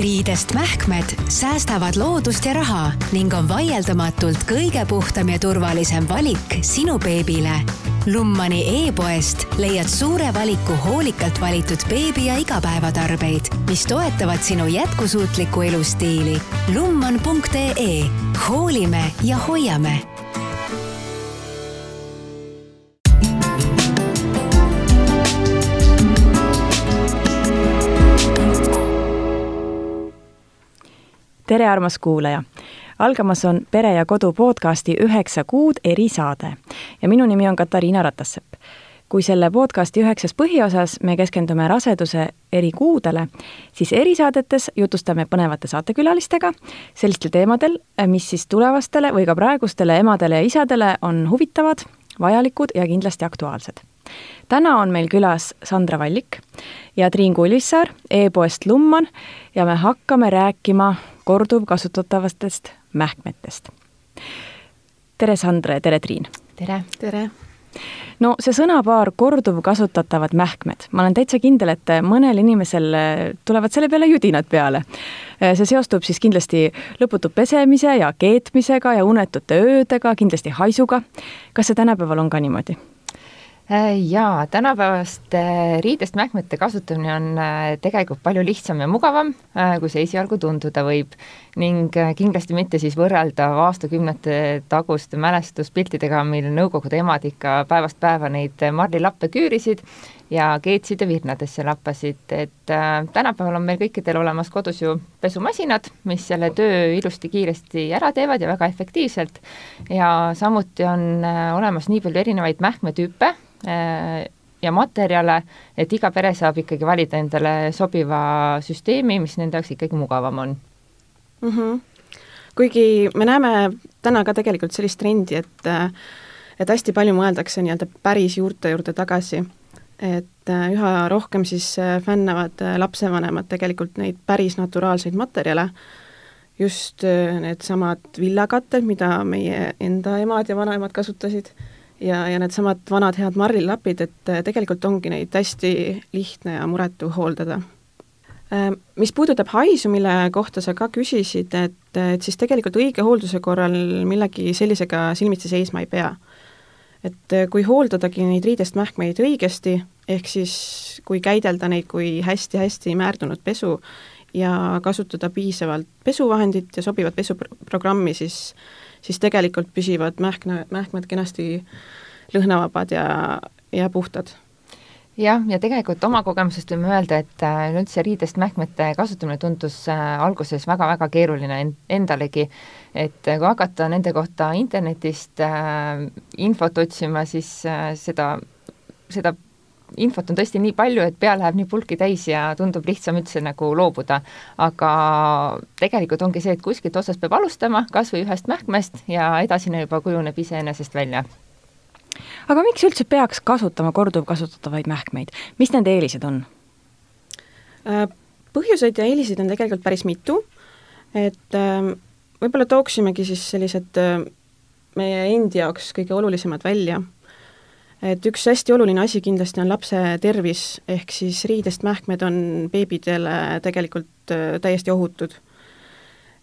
riidest mähkmed säästavad loodust ja raha ning on vaieldamatult kõige puhtam ja turvalisem valik sinu beebile. Lummani e-poest leiad suure valiku hoolikalt valitud beebi ja igapäevatarbeid, mis toetavad sinu jätkusuutlikku elustiili. lumman.ee hoolime ja hoiame tere, armas kuulaja! algamas on Pere ja Kodu podcasti üheksa kuud erisaade ja minu nimi on Katariina Ratassepp. kui selle podcasti üheksas põhiosas me keskendume raseduse eri kuudele, siis erisaadetes jutustame põnevate saatekülalistega sellistel teemadel, mis siis tulevastele või ka praegustele emadele ja isadele on huvitavad, vajalikud ja kindlasti aktuaalsed täna on meil külas Sandra Vallik ja Triin Kullissaar e-poest Lumman ja me hakkame rääkima korduvkasutatavatest mähkmetest. tere, Sandra ja tere, Triin! tere! tere! no see sõnapaar korduvkasutatavad mähkmed, ma olen täitsa kindel, et mõnel inimesel tulevad selle peale judinad peale. see seostub siis kindlasti lõputu pesemise ja keetmisega ja unetute öödega, kindlasti haisuga. kas see tänapäeval on ka niimoodi? Äh, jaa, tänapäevaste riidest mähkmete kasutamine on äh, tegelikult palju lihtsam ja mugavam, äh, kui see esialgu tunduda võib. ning kindlasti mitte siis võrreldav aastakümnete taguste mälestuspiltidega, mil Nõukogude emad ikka päevast päeva neid marlilappe küürisid ja keetsid ja virnadesse lappasid, et tänapäeval on meil kõikidel olemas kodus ju pesumasinad, mis selle töö ilusti kiiresti ära teevad ja väga efektiivselt. ja samuti on olemas nii palju erinevaid mähkmetüüpe äh, ja materjale, et iga pere saab ikkagi valida endale sobiva süsteemi, mis nende jaoks ikkagi mugavam on mm. -hmm. kuigi me näeme täna ka tegelikult sellist trendi, et et hästi palju mõeldakse nii-öelda päris juurte juurde tagasi et äh, üha rohkem siis äh, fännavad äh, lapsevanemad tegelikult neid päris naturaalseid materjale, just needsamad villakatted, mida meie enda emad ja vanaemad kasutasid, ja, ja needsamad vanad head marlilapid, et tegelikult ongi neid hästi lihtne ja muretu hooldada. Mis puudutab haisu, mille kohta sa ka küsisid, et, et siis tegelikult õige hoolduse korral millegi sellisega silmitsi seisma ei pea et äh, kui hooldadagi neid riidest mähkmeid õigesti, ehk siis kui käidelda neid kui hästi-hästi määrdunud pesu ja kasutada piisavalt pesuvahendit ja sobivat pesuprogrammi, siis siis tegelikult püsivad mähkme, mähkmed kenasti lõhnavabad ja, ja puhtad. Jah, ja tegelikult oma kogemusest võime öelda, et äh, üleüldse riidest mähkmete kasutamine tundus äh, alguses väga-väga keeruline endalegi. Et kui hakata nende kohta internetist äh, infot otsima, siis äh, seda, seda infot on tõesti nii palju, et pea läheb nii pulki täis ja tundub lihtsam üldse nagu loobuda. aga tegelikult ongi see, et kuskilt otsast peab alustama, kas või ühest mähkmest ja edasine juba kujuneb iseenesest välja. aga miks üldse peaks kasutama korduvkasutatavaid mähkmeid, mis nende eelised on? Äh, põhjuseid ja eeliseid on tegelikult päris mitu, et ähm, võib-olla tooksimegi siis sellised äh, meie endi jaoks kõige olulisemad välja. Et üks hästi oluline asi kindlasti on lapse tervis, ehk siis riidest mähkmed on beebidele tegelikult äh, täiesti ohutud.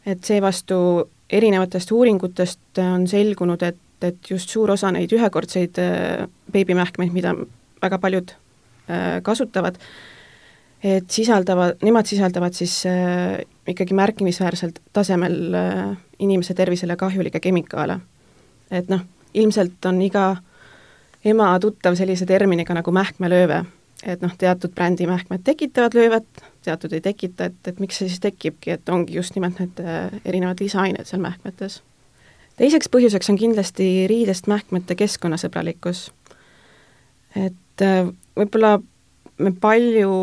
et seevastu erinevatest uuringutest on selgunud, et, et just suur osa neid ühekordseid äh, beebimähkmeid, mida väga paljud kasutavad, et sisaldavad, nemad sisaldavad siis äh, ikkagi märkimisväärsel tasemel äh, inimese tervisele kahjulikke kemikaale. et noh, ilmselt on iga ema tuttav sellise terminiga nagu mähkmelööve, et noh, teatud brändi mähkmed tekitavad löövet, teatud ei tekita, et, et miks see siis tekibki, et ongi just nimelt need äh, erinevad lisaained seal mähkmetes. teiseks põhjuseks on kindlasti riidest mähkmete keskkonnasõbralikkus. et äh, võib-olla me palju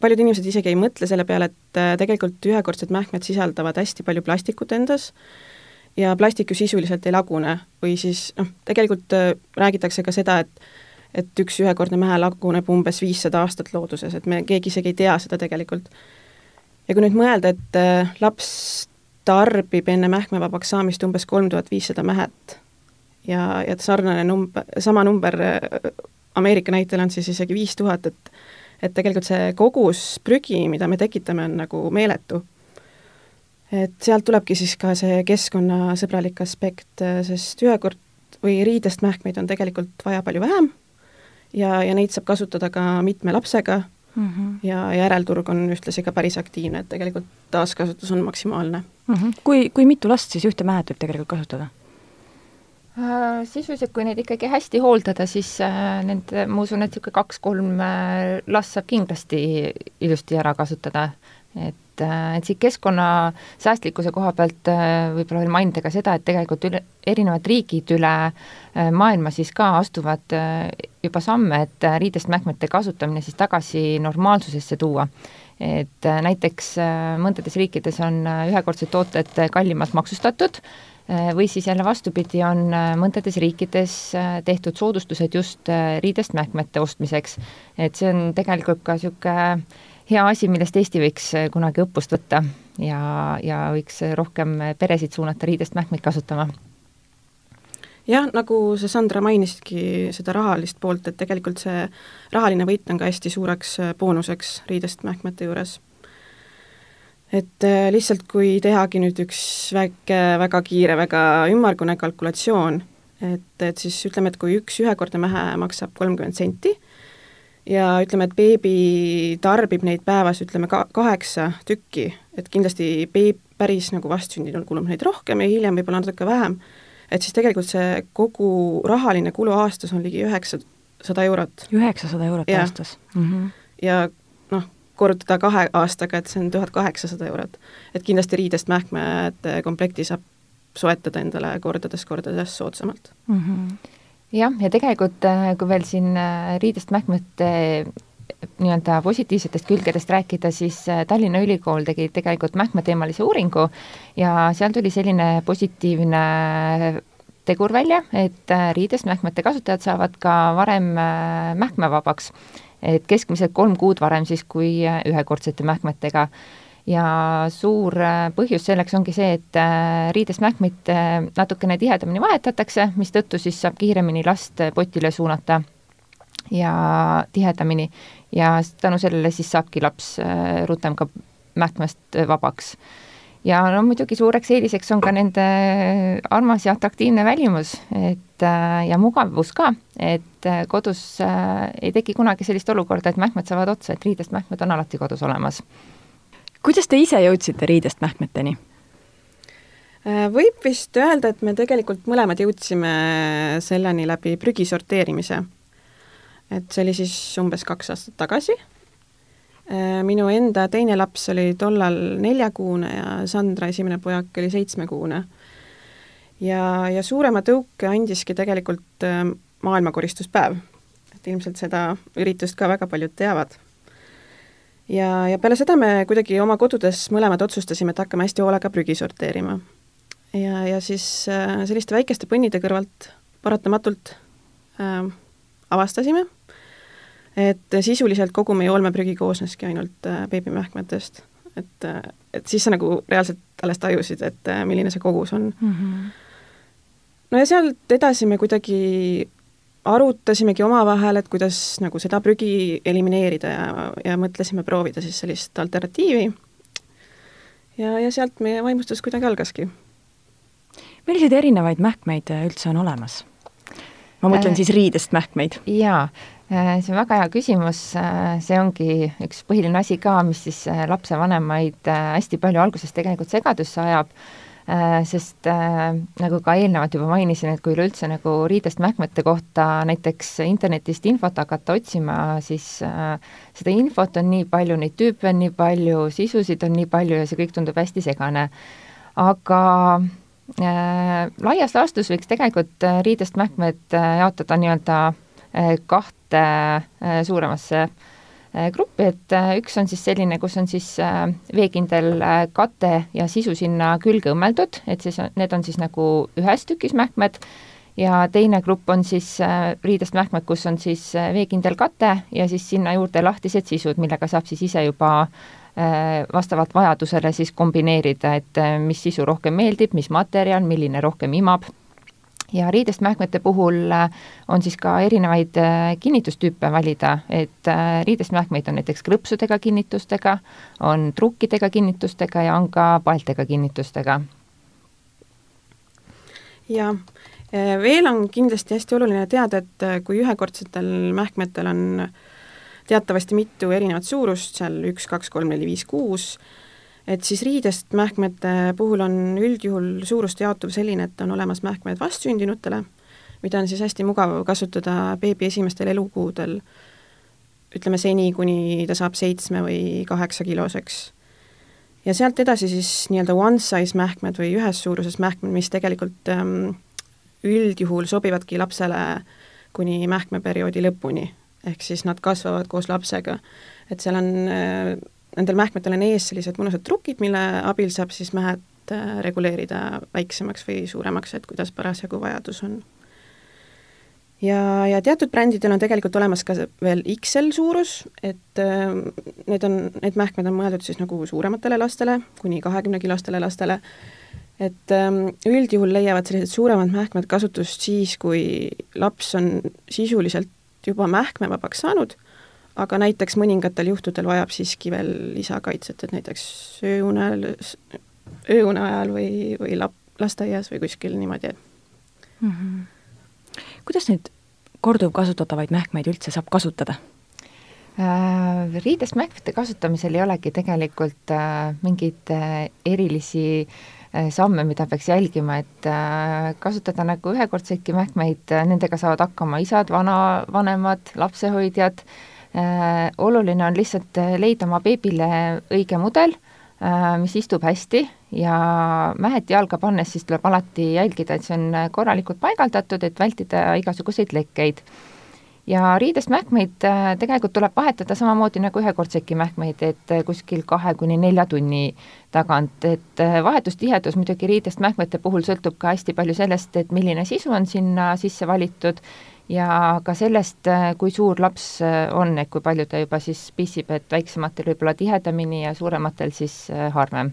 paljud inimesed isegi ei mõtle selle peale, et äh, tegelikult ühekordsed mähkmed sisaldavad hästi palju plastikut endas ja plastik ju sisuliselt ei lagune või siis noh, tegelikult äh, räägitakse ka seda, et et üks ühekordne mähe laguneb umbes viissada aastat looduses, et me keegi isegi ei tea seda tegelikult. ja kui nüüd mõelda, et äh, laps tarbib enne mähkmevabaks saamist umbes kolm tuhat viissada mähet ja, ja sarnane number, sama number Ameerika näitel on siis isegi viis tuhat, et et tegelikult see kogus prügi, mida me tekitame, on nagu meeletu. Et sealt tulebki siis ka see keskkonnasõbralik aspekt, sest ühekord või riidest mähkmeid on tegelikult vaja palju vähem ja, ja neid saab kasutada ka mitme lapsega mm -hmm. ja järelturg on ühtlasi ka päris aktiivne, et tegelikult taaskasutus on maksimaalne mm. -hmm. kui, kui mitu last siis ühte mähet võib tegelikult kasutada? Äh, sisuliselt, kui neid ikkagi hästi hooldada, siis äh, nende, ma usun, et niisugune kaks-kolm äh, last saab kindlasti ilusti ära kasutada. Et, et siit keskkonna säästlikkuse koha pealt võib-olla veel mainida ka seda, et tegelikult üle, erinevad riigid üle maailma siis ka astuvad juba samme, et riidest mähkmete kasutamine siis tagasi normaalsusesse tuua et näiteks mõndades riikides on ühekordsed tooted kallimalt maksustatud Äh, või siis jälle vastupidi, on äh, mõndades riikides äh, tehtud soodustused just riidest mähkmete ostmiseks. et see on tegelikult ka niisugune hea asi, millest Eesti võiks kunagi õppust võtta ja, ja võiks rohkem peresid suunata riidest mähkmeid kasutama. Jah, nagu sa, Sandra, mainisidki seda rahalist poolt, et tegelikult see rahaline võit on ka hästi suureks boonuseks riidest mähkmete juures. Et äh, lihtsalt, kui tehagi nüüd üks väike, väga kiire, väga ümmargune kalkulatsioon, et, et siis ütleme, et kui üks ühekordne mähe maksab kolmkümmend senti ja ütleme, et beebi tarbib neid päevas, ütleme ka kaheksa tükki, et kindlasti beeb päris nagu vastsündinul kulub neid rohkem ja hiljem võib-olla natuke vähem, et siis tegelikult see kogu rahaline kulu aastas on ligi üheksasada eurot. üheksasada eurot ja. aastas mm? -hmm. ja korrutada kahe aastaga, et see on tuhat kaheksasada eurot. et kindlasti riidest mähkmete komplekti saab soetada endale kordades-kordades soodsamalt mm. -hmm. Jah, ja tegelikult äh, kui veel siin äh, riidest mähkmete nii-öelda positiivsetest külgedest rääkida, siis äh, Tallinna Ülikool tegi tegelikult mähkmeteemalise uuringu ja seal tuli selline positiivne tegur välja, et riidest mähkmete kasutajad saavad ka varem mähkmevabaks et keskmiselt kolm kuud varem siis kui äh, ühekordsete mähkmetega. Ja suur äh, põhjus selleks ongi see, et äh, riidest mähkmeid natukene tihedamini vahetatakse, mistõttu siis saab kiiremini last potile suunata ja tihedamini ja tänu sellele siis saabki laps rutem ka mähkmest vabaks ja no muidugi suureks eeliseks on ka nende armas ja atraktiivne välimus, et äh, ja mugavus ka, et äh, kodus äh, ei teki kunagi sellist olukorda, et mähkmed saavad otsa, et riidest mähkmed on alati kodus olemas. Kuidas te ise jõudsite riidest mähkmeteni? võib vist öelda, et me tegelikult mõlemad jõudsime selleni läbi prügi sorteerimise. et see oli siis umbes kaks aastat tagasi Äh, minu enda teine laps oli tollal neljakuune ja Sandra esimene pojak oli seitsmekuune. ja, ja suurema tõuke andiski tegelikult äh, maailmakoristuspäev. et ilmselt seda üritust ka väga paljud teavad. Ja, ja peale seda me kuidagi oma kodudes mõlemad otsustasime, et hakkame hästi hoolega prügi sorteerima. ja, ja siis äh, selliste väikeste põnnide kõrvalt paratamatult äh, avastasime et sisuliselt kogu meie olmeprügi koosneski ainult äh, beebimähkmetest. et, äh, et siis sa nagu reaalselt alles tajusid, et äh, milline see kogus on mm. -hmm. no ja sealt edasi me kuidagi arutasimegi omavahel, et kuidas nagu seda prügi elimineerida ja, ja mõtlesime proovida siis sellist alternatiivi. ja, ja sealt meie vaimustus kuidagi algaski. milliseid erinevaid mähkmeid üldse on olemas? ma mõtlen äh, siis riidest mähkmeid. jaa Äh, see on väga hea küsimus, äh, see ongi üks põhiline asi ka, mis siis äh, lapsevanemaid hästi palju alguses tegelikult segadusse ajab, sest nagu ka eelnevalt juba mainisin, et kui üleüldse nagu riidest mähkmete kohta näiteks internetist infot hakata otsima, siis seda infot on nii palju, neid tüüpe on nii palju, sisusid on nii palju ja see kõik tundub hästi segane. aga äh, laias laastus võiks tegelikult riidest mähkmed jaotada nii-öelda kaht kahte äh, suuremasse äh, gruppi, et äh, üks on siis selline, kus on siis veekindel kate ja sisu sinna külge õmmeldud, et siis need on siis nagu ühes tükis mähkmed ja teine grupp on siis riidest mähkmed, kus on siis veekindel kate ja siis sinna juurde lahtised sisud, millega saab siis ise juba vastavalt vajadusele siis kombineerida, et mis sisu rohkem meeldib, mis materjal, milline rohkem imab ja riidest mähkmete puhul äh, on siis ka erinevaid äh, kinnitustüüpe valida, et äh, riidest mähkmeid on näiteks krõpsudega kinnitustega, on trukkidega kinnitustega ja on ka paltega kinnitustega. ja veel on kindlasti hästi oluline teada, et kui ühekordsetel mähkmetel on teatavasti mitu erinevat suurust, seal üks, kaks, kolm, neli, viis, kuus, et siis riidest mähkmete puhul on üldjuhul suuruste jaotuv selline, et on olemas mähkmed vastsündinutele, mida on siis hästi mugav kasutada beebi esimestel elukuudel, ütleme seni, kuni ta saab seitsme või kaheksa kiloseks. ja sealt edasi siis nii-öelda one size mähkmed või ühes suuruses mähkmed, mis tegelikult ähm, üldjuhul sobivadki lapsele kuni mähkmeperioodi lõpuni, ehk siis nad kasvavad koos lapsega. et seal on äh, nendel mähkmetel on ees sellised mõnusad trukid, mille abil saab siis mähed äh, reguleerida väiksemaks või suuremaks, et kuidas parasjagu vajadus on. ja, ja teatud brändidel on tegelikult olemas ka veel XL suurus, et äh, need on, need mähkmed on mõeldud siis nagu suurematele lastele, kuni kahekümne kilostele lastele, et ähm, üldjuhul leiavad sellised suuremad mähkmed kasutust siis, kui laps on sisuliselt juba mähkmevabaks saanud aga näiteks mõningatel juhtudel vajab siiski veel lisakaitset, et näiteks ööunel, ööune ajal või, või lap-, lasteaias või kuskil niimoodi mm. -hmm. kuidas neid korduvkasutatavaid mähkmeid üldse saab kasutada? Äh, riidest mähkmete kasutamisel ei olegi tegelikult äh, mingeid äh, erilisi samme, mida peaks jälgima, et kasutada nagu ühekordseidki mähkmeid, nendega saavad hakkama isad, vanavanemad, lapsehoidjad, Äh, oluline on lihtsalt äh, leida oma beebile õige mudel, äh, mis istub hästi ja mähet jalga pannes siis tuleb alati jälgida, et see on korralikult paigaldatud, et vältida igasuguseid lekkeid. ja riidest mähkmeid tegelikult tuleb vahetada samamoodi nagu ühekordseidki mähkmeid, et kuskil kahe kuni nelja tunni tagant, et vahetustihedus muidugi riidest mähkmete puhul sõltub ka hästi palju sellest, et milline sisu on sinna sisse valitud ja ka sellest, äh, kui suur laps äh, on, et kui palju ta juba siis pissib, et väiksematel võib-olla tihedamini ja suurematel siis äh, harvem.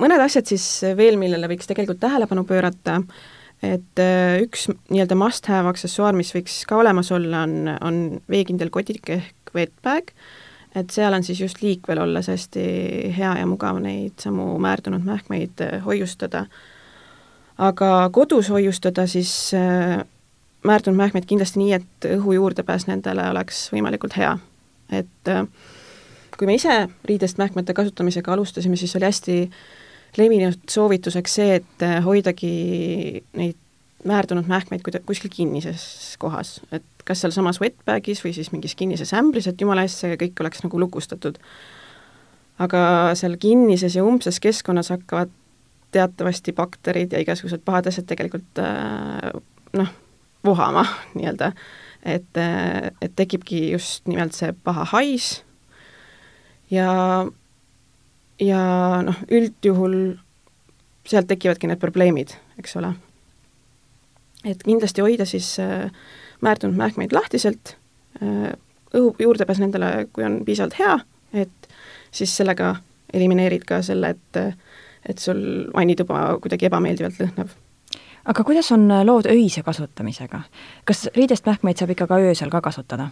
mõned asjad siis veel, millele võiks tegelikult tähelepanu pöörata, et üks nii-öelda must-have aksessuaar, mis võiks ka olemas olla, on, on veekindel kodik ehk wetbag, et seal on siis just liikvel olles hästi hea ja mugav neid samu määrdunud mähkmeid hoiustada. aga kodus hoiustada siis määrdunud mähkmeid kindlasti nii, et õhu juurdepääs nendele oleks võimalikult hea. et äh, kui me ise riidest mähkmete kasutamisega alustasime, siis oli hästi levinud soovituseks see, et äh, hoidagi neid määrdunud mähkmeid kuida-, kuskil kinnises kohas, et kas sealsamas wetbag'is või siis mingis kinnises ämbris, et jumala eest see kõik oleks nagu lukustatud. aga seal kinnises ja umbses keskkonnas hakkavad teatavasti bakterid ja igasugused pahad asjad tegelikult äh, noh, vohama nii-öelda, et, et tekibki just nimelt see paha hais. Ja, ja noh, üldjuhul sealt tekivadki need probleemid, eks ole. et kindlasti hoida siis äh, määrdunud mähkmeid lahtiselt äh,, õhu juurdepääs nendele, kui on piisavalt hea, et siis sellega elimineerid ka selle, et et sul vannituba kuidagi ebameeldivalt lõhnab aga kuidas on äh, lood öise kasutamisega? kas riidest mähkmeid saab ikka ka öösel ka kasutada?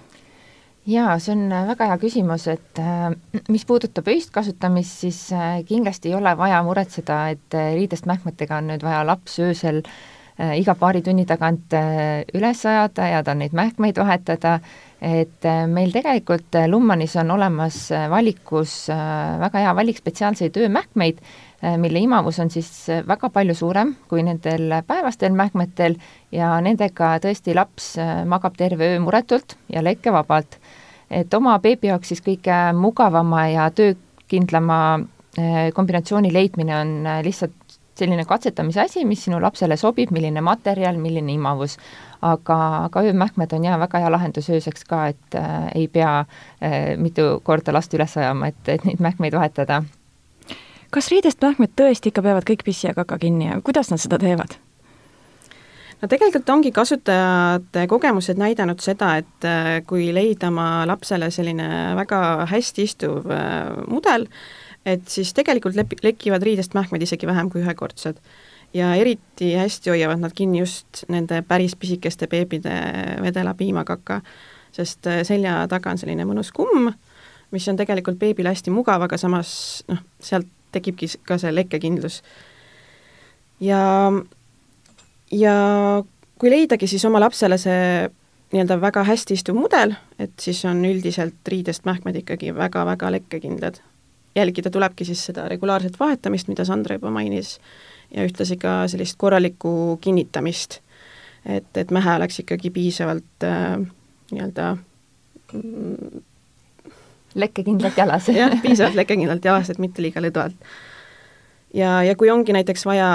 jaa, see on äh, väga hea küsimus, et äh, mis puudutab öist kasutamist, siis kindlasti ei ole vaja muretseda, et riidest mähkmetega on nüüd vaja laps öösel iga paari tunni tagant üles ajada ja tal neid mähkmeid vahetada, et meil tegelikult Lummanis on olemas valikus väga hea valik spetsiaalseid öömähkmeid, Äh, mille imavus on siis äh, väga palju suurem kui nendel päevastel mähkmetel ja nendega tõesti laps äh, magab terve öö muretult ja lekkevabalt. et oma beebi jaoks siis kõige mugavama ja töökindlama kombinatsiooni leidmine on lihtsalt selline katsetamise asi, mis sinu lapsele sobib, milline materjal, milline imavus. aga, aga öömähkmed on jaa, väga hea lahendus ööseks ka, et äh, ei pea äh, mitu korda last üles ajama, et, et neid mähkmeid vahetada kas riidest mähkmed tõesti ikka peavad kõik pissi ja kaka kinni ja kuidas nad seda teevad? no tegelikult ongi kasutajate kogemused näidanud seda, et äh, kui leida oma lapsele selline väga hästi istuv äh, mudel, et siis tegelikult lepi-, lekivad riidest mähkmed isegi vähem kui ühekordsed. ja eriti hästi hoiavad nad kinni just nende päris pisikeste beebide vedela piimakaka, sest äh, selja taga on selline mõnus kumm, mis on tegelikult beebile hästi mugav, aga samas noh, sealt tekibki ka see lekkekindlus. ja, ja kui leidagi siis oma lapsele see nii-öelda väga hästi istuv mudel, et siis on üldiselt riidest mähkmed ikkagi väga-väga lekkekindlad. jälgida tulebki siis seda regulaarset vahetamist, mida Sandra juba mainis, ja ühtlasi ka sellist korralikku kinnitamist, et, et mähe oleks ikkagi piisavalt äh, nii-öelda mm, lekkekindlalt jalas jah, piisavalt lekkekindlalt jalas, et mitte liiga lõdvalt. ja, ja kui ongi näiteks vaja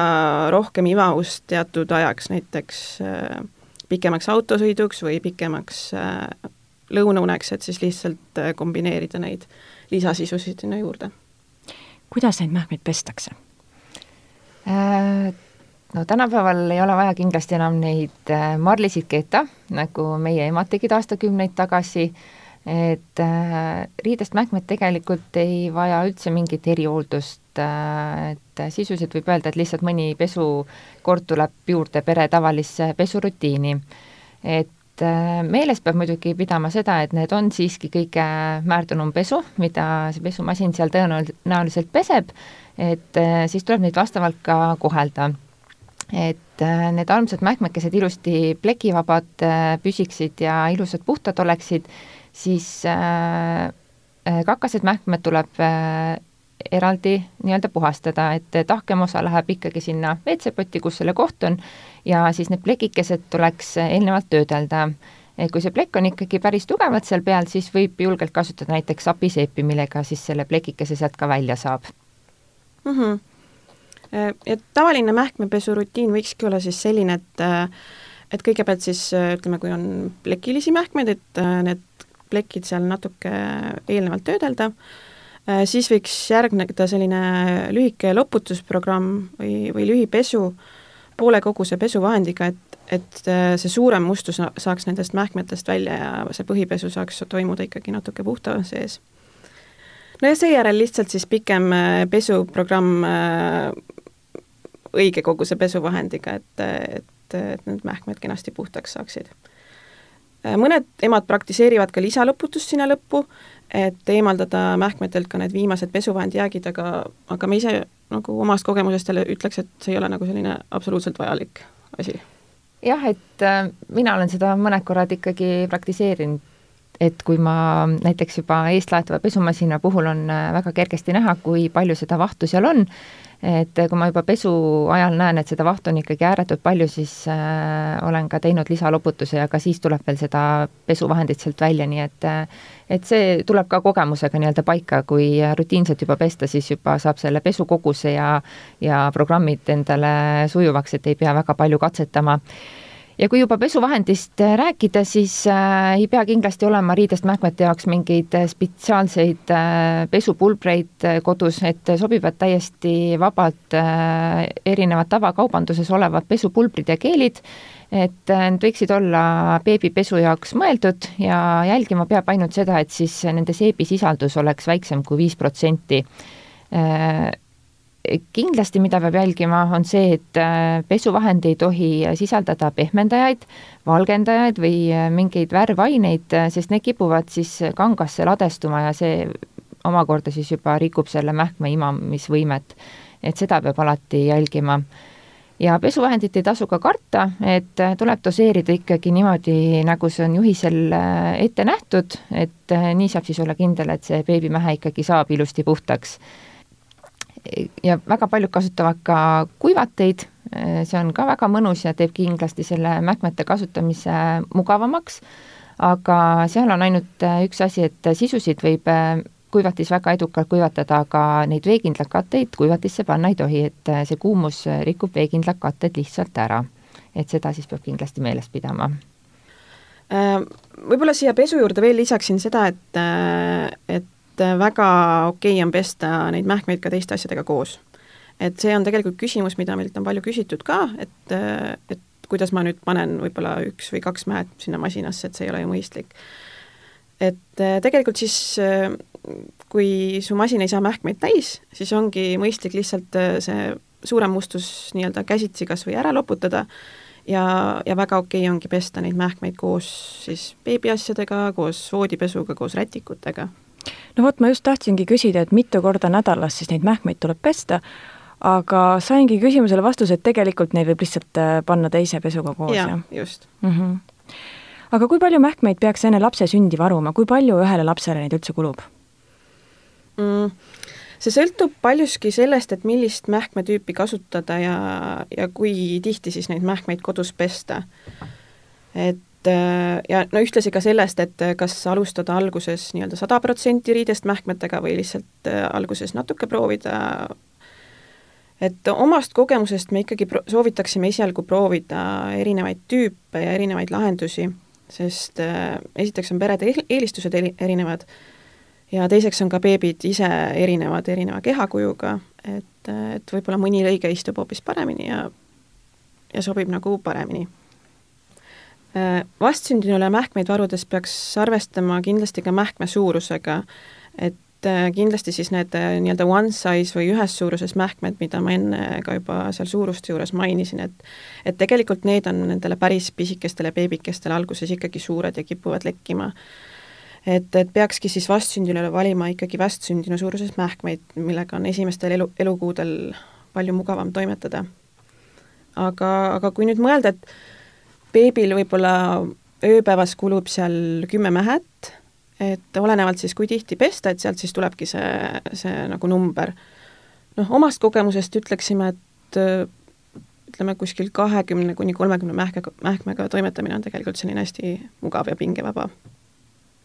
rohkem ivavust teatud ajaks, näiteks äh, pikemaks autosõiduks või pikemaks äh, lõunauneks, et siis lihtsalt äh, kombineerida neid lisasisusid sinna juurde. kuidas neid mähkmeid pestakse? Äh, no tänapäeval ei ole vaja kindlasti enam neid marlisid keeta, nagu meie emad tegid aastakümneid tagasi, et riidest mähkmed tegelikult ei vaja üldse mingit erihooldust, et et sisuliselt võib öelda, et lihtsalt mõni pesukord tuleb juurde pere tavalisse pesurutiini. et äh, meeles peab muidugi pidama seda, et need on siiski kõige määrdunum pesu, mida see pesumasin seal tõenäoliselt peseb, et äh, siis tuleb neid vastavalt ka kohelda et äh, need armsad mähkmekesed ilusti plekivabad püsiksid ja ilusad puhtad oleksid, siis kakased mähkmed tuleb eraldi nii-öelda puhastada, et tahkem osa läheb ikkagi sinna WC-potti, kus selle koht on, ja siis need plekikesed tuleks eelnevalt töödelda. kui see plekk on ikkagi päris tugevalt seal peal, siis võib julgelt kasutada näiteks sapiseepi, millega siis selle plekikese sealt ka välja saab mm. -hmm. Et tavaline mähkmepesurutiin võikski olla siis selline, et et kõigepealt siis ütleme, kui on plekilisi mähkmeid, et need plekid seal natuke eelnevalt töödelda, Äh, siis võiks järgneda selline lühike loputusprogramm või, või lühipesu poole koguse pesuvahendiga, et, et äh, see suurem mustus saaks nendest mähkmetest välja ja see põhipesu saaks toimuda ikkagi natuke puhta sees. no ja seejärel lihtsalt siis pikem äh, pesuprogramm õige koguse pesuvahendiga, et, et, et need mähkmed kenasti puhtaks saaksid. Mõned emad praktiseerivad ka lisaloputust sinna lõppu, et eemaldada mähkmetelt ka need viimased pesuvahendi jäägid, aga, aga ma ise nagu omast kogemusest jälle ütleks, et see ei ole nagu selline absoluutselt vajalik asi. jah, et äh, mina olen seda mõned korrad ikkagi praktiseerinud, et kui ma näiteks juba eestlaetava pesumasina puhul on äh, väga kergesti näha, kui palju seda vahtu seal on, et kui ma juba pesu ajal näen, et seda vahtu on ikkagi ääretult palju, siis äh, olen ka teinud lisaloputuse ja ka siis tuleb veel seda pesuvahendit sealt välja, nii et äh, et see tuleb ka kogemusega nii-öelda paika, kui rutiinselt juba pesta, siis juba saab selle pesukoguse ja ja programmid endale sujuvaks, et ei pea väga palju katsetama ja kui juba pesuvahendist äh, rääkida, siis äh, ei pea kindlasti olema riidest mähkmete jaoks mingeid äh, spetsiaalseid pesupulbreid kodus, et sobivad täiesti vabalt erinevad tavakaubanduses olevad pesupulbrid ja keelid, et need võiksid olla beebipesu jaoks mõeldud ja jälgima peab ainult seda, et siis nende seebisisaldus oleks väiksem kui viis protsenti kindlasti, mida peab jälgima, on see, et äh, pesuvahend ei tohi sisaldada pehmendajaid, valgendajaid või äh, mingeid värvaineid, äh, sest need kipuvad siis kangasse ladestuma ja see omakorda siis juba rikub selle mähkme imamisvõimet. et seda peab alati jälgima. ja pesuvahendit ei tasu ka karta, et tuleb doseerida ikkagi niimoodi, nagu see on juhisel ette nähtud, et nii saab siis olla kindel, et see beebimähe ikkagi saab ilusti puhtaks ja väga paljud kasutavad ka kuivateid, see on ka väga mõnus ja teeb kindlasti selle mähkmete kasutamise mugavamaks, aga seal on ainult äh, üks asi, et sisusid võib äh, kuivatis väga edukalt kuivatada, aga neid veekindlaid katteid kuivatisse panna ei tohi, et äh, see kuumus rikub veekindlad katted lihtsalt ära. et seda siis peab kindlasti meeles pidama Võib-olla siia pesu juurde veel lisaksin seda, et, et et äh, väga okei okay on pesta neid mähkmeid ka teiste asjadega koos. et see on tegelikult küsimus, mida meilt on palju küsitud ka, et, äh, et kuidas ma nüüd panen võib-olla üks või kaks mähet sinna masinasse, et see ei ole ju mõistlik. et äh, tegelikult siis kui su masin ei saa mähkmeid täis, siis ongi mõistlik lihtsalt see suurem mustus nii-öelda käsitsi kas või ära loputada ja, ja väga okei okay ongi pesta neid mähkmeid koos siis beebiasjadega, koos voodipesuga, koos rätikutega. No vot, ma just tahtsingi küsida, et mitu korda nädalas siis neid mähkmeid tuleb pesta, aga saingi küsimusele vastuse, et tegelikult neid võib lihtsalt äh, panna teise pesuga koos ja, ja just mm. -hmm. aga kui palju mähkmeid peaks enne lapse sündi varuma, kui palju ühele lapsele neid üldse kulub mm,? see sõltub paljuski sellest, et millist mähkmetüüpi kasutada ja, ja kui tihti siis neid mähkmeid kodus pesta. et ja no ühtlasi ka sellest, et kas alustada alguses nii-öelda sada protsenti riidest mähkmetega või lihtsalt äh, alguses natuke proovida et omast kogemusest me ikkagi pro-, soovitaksime esialgu proovida erinevaid tüüpe ja erinevaid lahendusi, sest äh, esiteks on perede eelistused eri, erinevad ja teiseks on ka beebid ise erinevad, erineva kehakujuga, et, et võib-olla mõni lõige istub hoopis paremini ja, ja sobib nagu paremini. Äh, vastsündinule mähkmeid varudes peaks arvestama kindlasti ka mähkme suurusega, et äh, kindlasti siis need äh, nii-öelda one size või ühes suuruses mähkmed, mida ma enne ka juba seal suuruste juures mainisin, et et tegelikult need on nendele päris pisikestele beebikestele alguses ikkagi suured ja kipuvad lekkima et, et peakski siis vastsündinule valima ikkagi vastsündinu suuruses mähkmeid, millega on esimestel elu, elukuudel palju mugavam toimetada. aga, aga kui nüüd mõelda, et beebil võib-olla ööpäevas kulub seal kümme mähet, et olenevalt siis, kui tihti pesta, et sealt siis tulebki see, see nagu number. noh, omast kogemusest ütleksime, et ütleme, kuskil kahekümne kuni kolmekümne mähkega, mähkmega toimetamine on tegelikult selline hästi mugav ja pingevaba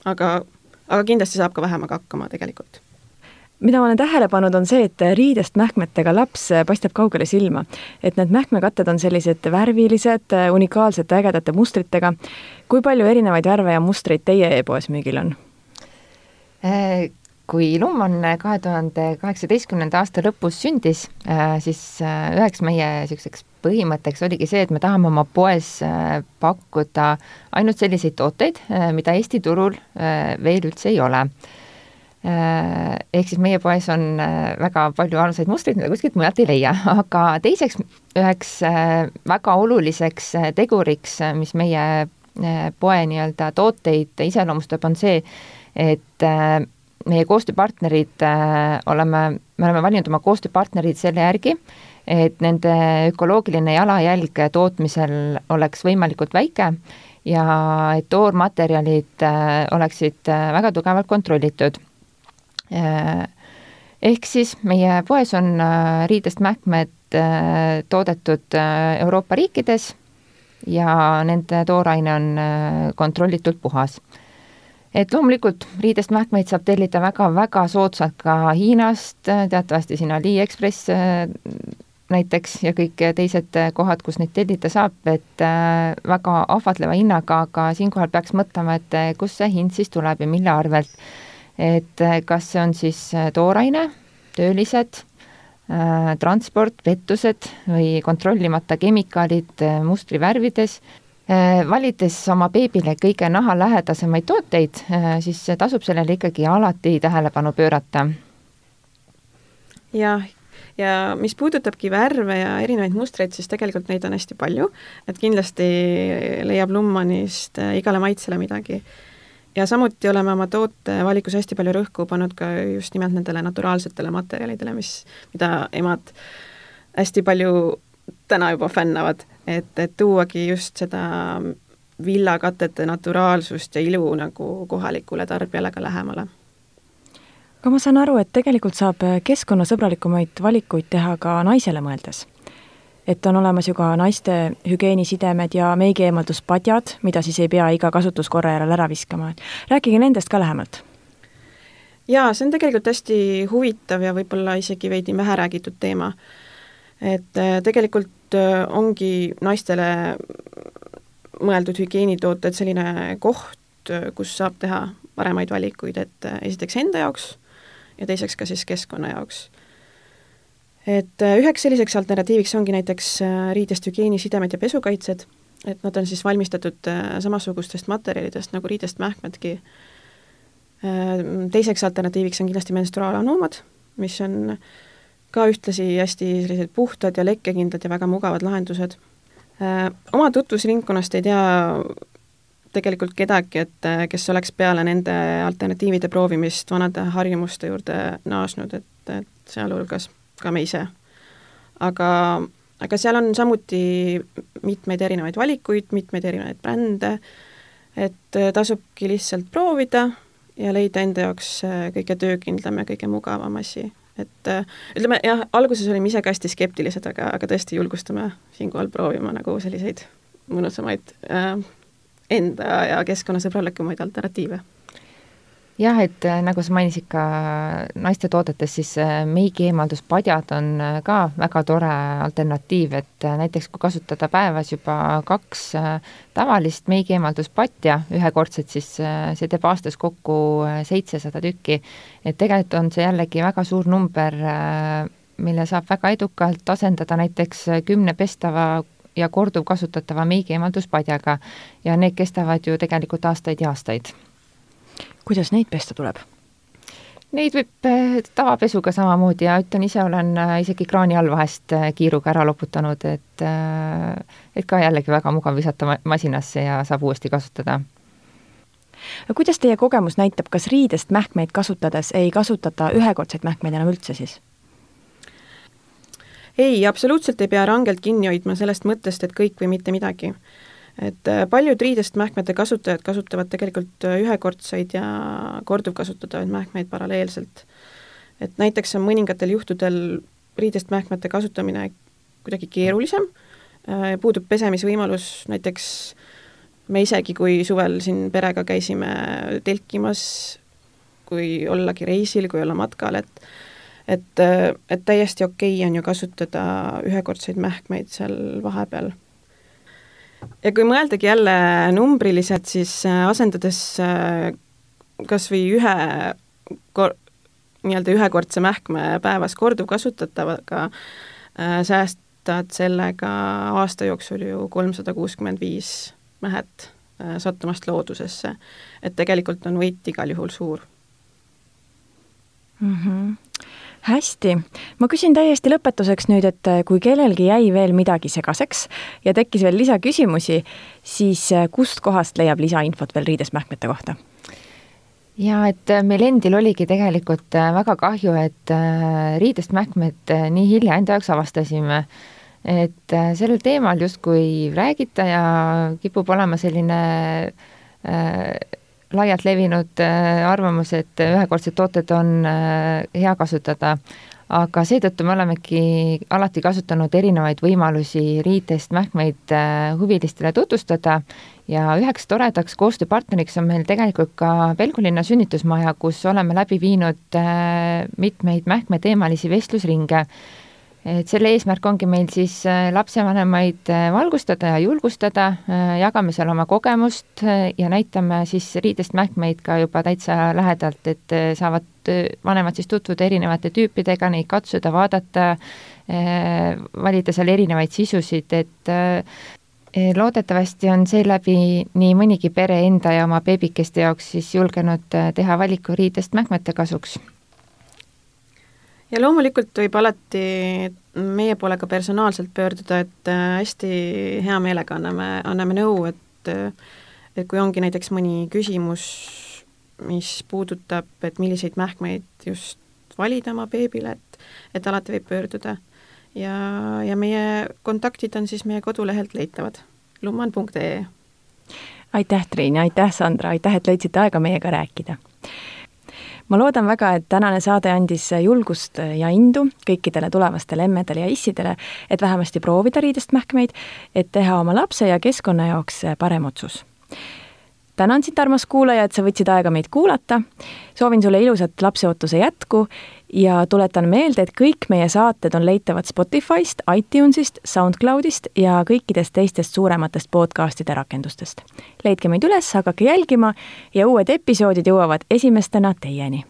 aga, aga kindlasti saab ka vähemaga hakkama tegelikult mida ma olen tähele pannud, on see, et riidest mähkmetega laps paistab kaugele silma. et need mähkmekatted on sellised värvilised, unikaalsete, ägedate mustritega. kui palju erinevaid värve ja mustreid teie e-poes müügil on? Äh, kui Lumman kahe tuhande kaheksateistkümnenda aasta lõpus sündis, äh, siis äh, üheks meie niisuguseks põhimõtteks oligi see, et me tahame oma poes pakkuda ainult selliseid tooteid, mida Eesti turul veel üldse ei ole. Ehk siis meie poes on väga palju aluseid mustreid, mida kuskilt mujalt ei leia, aga teiseks üheks väga oluliseks teguriks, mis meie poe nii-öelda tooteid iseloomustab, on see, et meie koostööpartnerid oleme, me oleme valinud oma koostööpartnerid selle järgi, et nende ökoloogiline jalajälg tootmisel oleks võimalikult väike ja et toormaterjalid äh, oleksid äh, väga tugevalt kontrollitud. Äh, ehk siis meie poes on riidest mähkmed toodetud Euroopa riikides ja nende tooraine on kontrollitult puhas et loomulikult riidest mähkmeid saab tellida väga-väga soodsalt ka Hiinast, teatavasti siin Aliekspress näiteks ja kõik teised kohad, kus neid tellida saab, et äh, väga ahvatleva hinnaga, aga siinkohal peaks mõtlema, et äh, kust see hind siis tuleb ja mille arvelt. Et äh, kas see on siis tooraine, töölised, transport, pettused või kontrollimata kemikaalid mustrivärvides, valides oma beebile kõige nahalähedasemaid tooteid, siis tasub sellele ikkagi alati tähelepanu pöörata. jah, ja mis puudutabki värve ja erinevaid mustreid, siis tegelikult neid on hästi palju, et kindlasti leiab Lummanist igale maitsele midagi. Ja samuti oleme oma toote valikus hästi palju rõhku pannud ka just nimelt nendele naturaalsetele materjalidele, mis, mida emad hästi palju täna juba fännavad, et, et tuuagi just seda villakatete naturaalsust ja ilu nagu kohalikule tarbijale ka lähemale aga ma saan aru, et tegelikult saab keskkonnasõbralikumaid valikuid teha ka naisele mõeldes. Et on olemas ju ka naiste hügieenisidemed ja meigieemalduspadjad, mida siis ei pea iga kasutuskorra järel ära viskama, et rääkige nendest ka lähemalt. jaa, see on tegelikult hästi huvitav ja võib-olla isegi veidi vähe räägitud teema. et äh, tegelikult äh, ongi naistele mõeldud hügieenitooted selline koht, äh, kus saab teha paremaid valikuid, et esiteks enda jaoks ja teiseks ka siis keskkonna jaoks. Et äh, üheks selliseks alternatiiviks ongi näiteks äh, riidest hügieenisidemed ja pesukaitsed, et nad on siis valmistatud äh, samasugustest materjalidest nagu riidest mähkmedki. teiseks alternatiiviks on kindlasti menstruaalanoomad, mis on ka ühtlasi hästi sellised puhtad ja lekkekindlad ja väga mugavad lahendused. Oma tutvusringkonnast ei tea tegelikult kedagi, et kes oleks peale nende alternatiivide proovimist vanade harjumuste juurde naasnud, et, et sealhulgas ka me ise. aga, aga seal on samuti mitmeid erinevaid valikuid, mitmeid erinevaid brände, et tasubki lihtsalt proovida ja leida enda jaoks kõige töökindlam ja kõige mugavam asi. Et ütleme jah, alguses olime ise ka hästi skeptilised, aga, aga tõesti julgustame siinkohal proovima nagu selliseid mõnusamaid äh, enda ja keskkonnasõbralikumaid alternatiive jah, et äh, nagu sa mainisid ka naiste toodetes, siis äh, meigi eemalduspadjad on äh, ka väga tore alternatiiv, et näiteks kui kasutada päevas juba kaks tavalist meigi eemalduspatja, ühekordset, siis see teeb aastas kokku seitsesada tükki. et tegelikult on see jällegi väga suur number, mille saab väga edukalt asendada näiteks kümne pestava ja korduvkasutatava meigi eemalduspadjaga ja need kestavad ju tegelikult aastaid ja aastaid kuidas neid pesta tuleb? Neid võib eh, tavapesuga samamoodi ja ütlen ise, olen eh, isegi kraani all vahest eh, kiiruga ära loputanud, et et ka jällegi väga mugav visata masinasse ja saab uuesti kasutada. no kuidas teie kogemus näitab, kas riidest mähkmeid kasutades ei kasutata ühekordseid mähkmeid enam üldse siis? ei, absoluutselt ei pea rangelt kinni hoidma sellest mõttest, et kõik või mitte midagi et äh, paljud riidest mähkmete kasutajad kasutavad tegelikult äh, ühekordseid ja korduvkasutatavaid mähkmeid paralleelselt. et näiteks on mõningatel juhtudel riidest mähkmete kasutamine kuidagi keerulisem, äh, puudub pesemisvõimalus, näiteks me isegi, kui suvel siin perega käisime telkimas, kui ollagi reisil, kui olla matkal, et et, et täiesti okei okay on ju kasutada ühekordseid mähkmeid seal vahepeal ja kui mõeldagi jälle numbriliselt, siis äh, asendades äh, kas või ühe kor-, nii-öelda ühekordse mähkme päevas korduvkasutatavaga, äh, säästad sellega aasta jooksul ju kolmsada kuuskümmend viis mähet sattumast loodusesse. et tegelikult on võit igal juhul suur mm. -hmm hästi, ma küsin täiesti lõpetuseks nüüd, et äh, kui kellelgi jäi veel midagi segaseks ja tekkis veel lisaküsimusi, siis äh, kustkohast leiab lisainfot veel riidest mähkmete kohta? ja et äh, meil endil oligi tegelikult väga kahju, et riidest mähkmed nii hilja enda jaoks avastasime. et sellel teemal justkui räägita ja kipub olema selline äh, laialt levinud äh, arvamus, et ühekordsed tooted on äh, hea kasutada, aga seetõttu me olemegi alati kasutanud erinevaid võimalusi riidest mähkmeid äh, huvilistele tutvustada. Ja üheks toredaks koostööpartneriks on meil tegelikult ka Pelgulinna sünnitusmaja, kus oleme läbi viinud mitmeid mähkmeteemalisi vestlusringe et selle eesmärk ongi meil siis äh, lapsevanemaid äh, valgustada ja julgustada, äh, jagame seal oma kogemust ja näitame siis riidest mähkmeid ka juba täitsa lähedalt, et saavad vanemad siis tutvuda erinevate tüüpidega, neid katsuda, vaadata, valida seal erinevaid sisusid, et loodetavasti on seeläbi nii mõnigi pere enda ja oma beebikeste jaoks siis julgenud teha valiku riidest mähkmete kasuks ja loomulikult võib alati meie poole ka personaalselt pöörduda, et äh, hästi hea meelega anname, anname nõu, et äh, et kui ongi näiteks mõni küsimus, mis puudutab, et milliseid mähkmeid just valida oma beebile, et et alati võib pöörduda. ja, ja meie kontaktid on siis meie kodulehelt leitavad, lumman.ee. aitäh, Triin, aitäh, Sandra, aitäh, et leidsite aega meiega rääkida ma loodan väga, et tänane saade andis julgust ja indu kõikidele tulevastele emmedele ja issidele, et vähemasti proovida riidest mähkmeid, et teha oma lapse ja keskkonna jaoks parem otsus tänan sind, armas kuulaja, et sa võtsid aega meid kuulata. soovin sulle ilusat lapseootuse jätku ja tuletan meelde, et kõik meie saated on leitavad Spotify'st, iTunes'ist, SoundCloud'ist ja kõikidest teistest suurematest podcast'ide rakendustest. leidke meid üles, hakake jälgima ja uued episoodid jõuavad esimestena teieni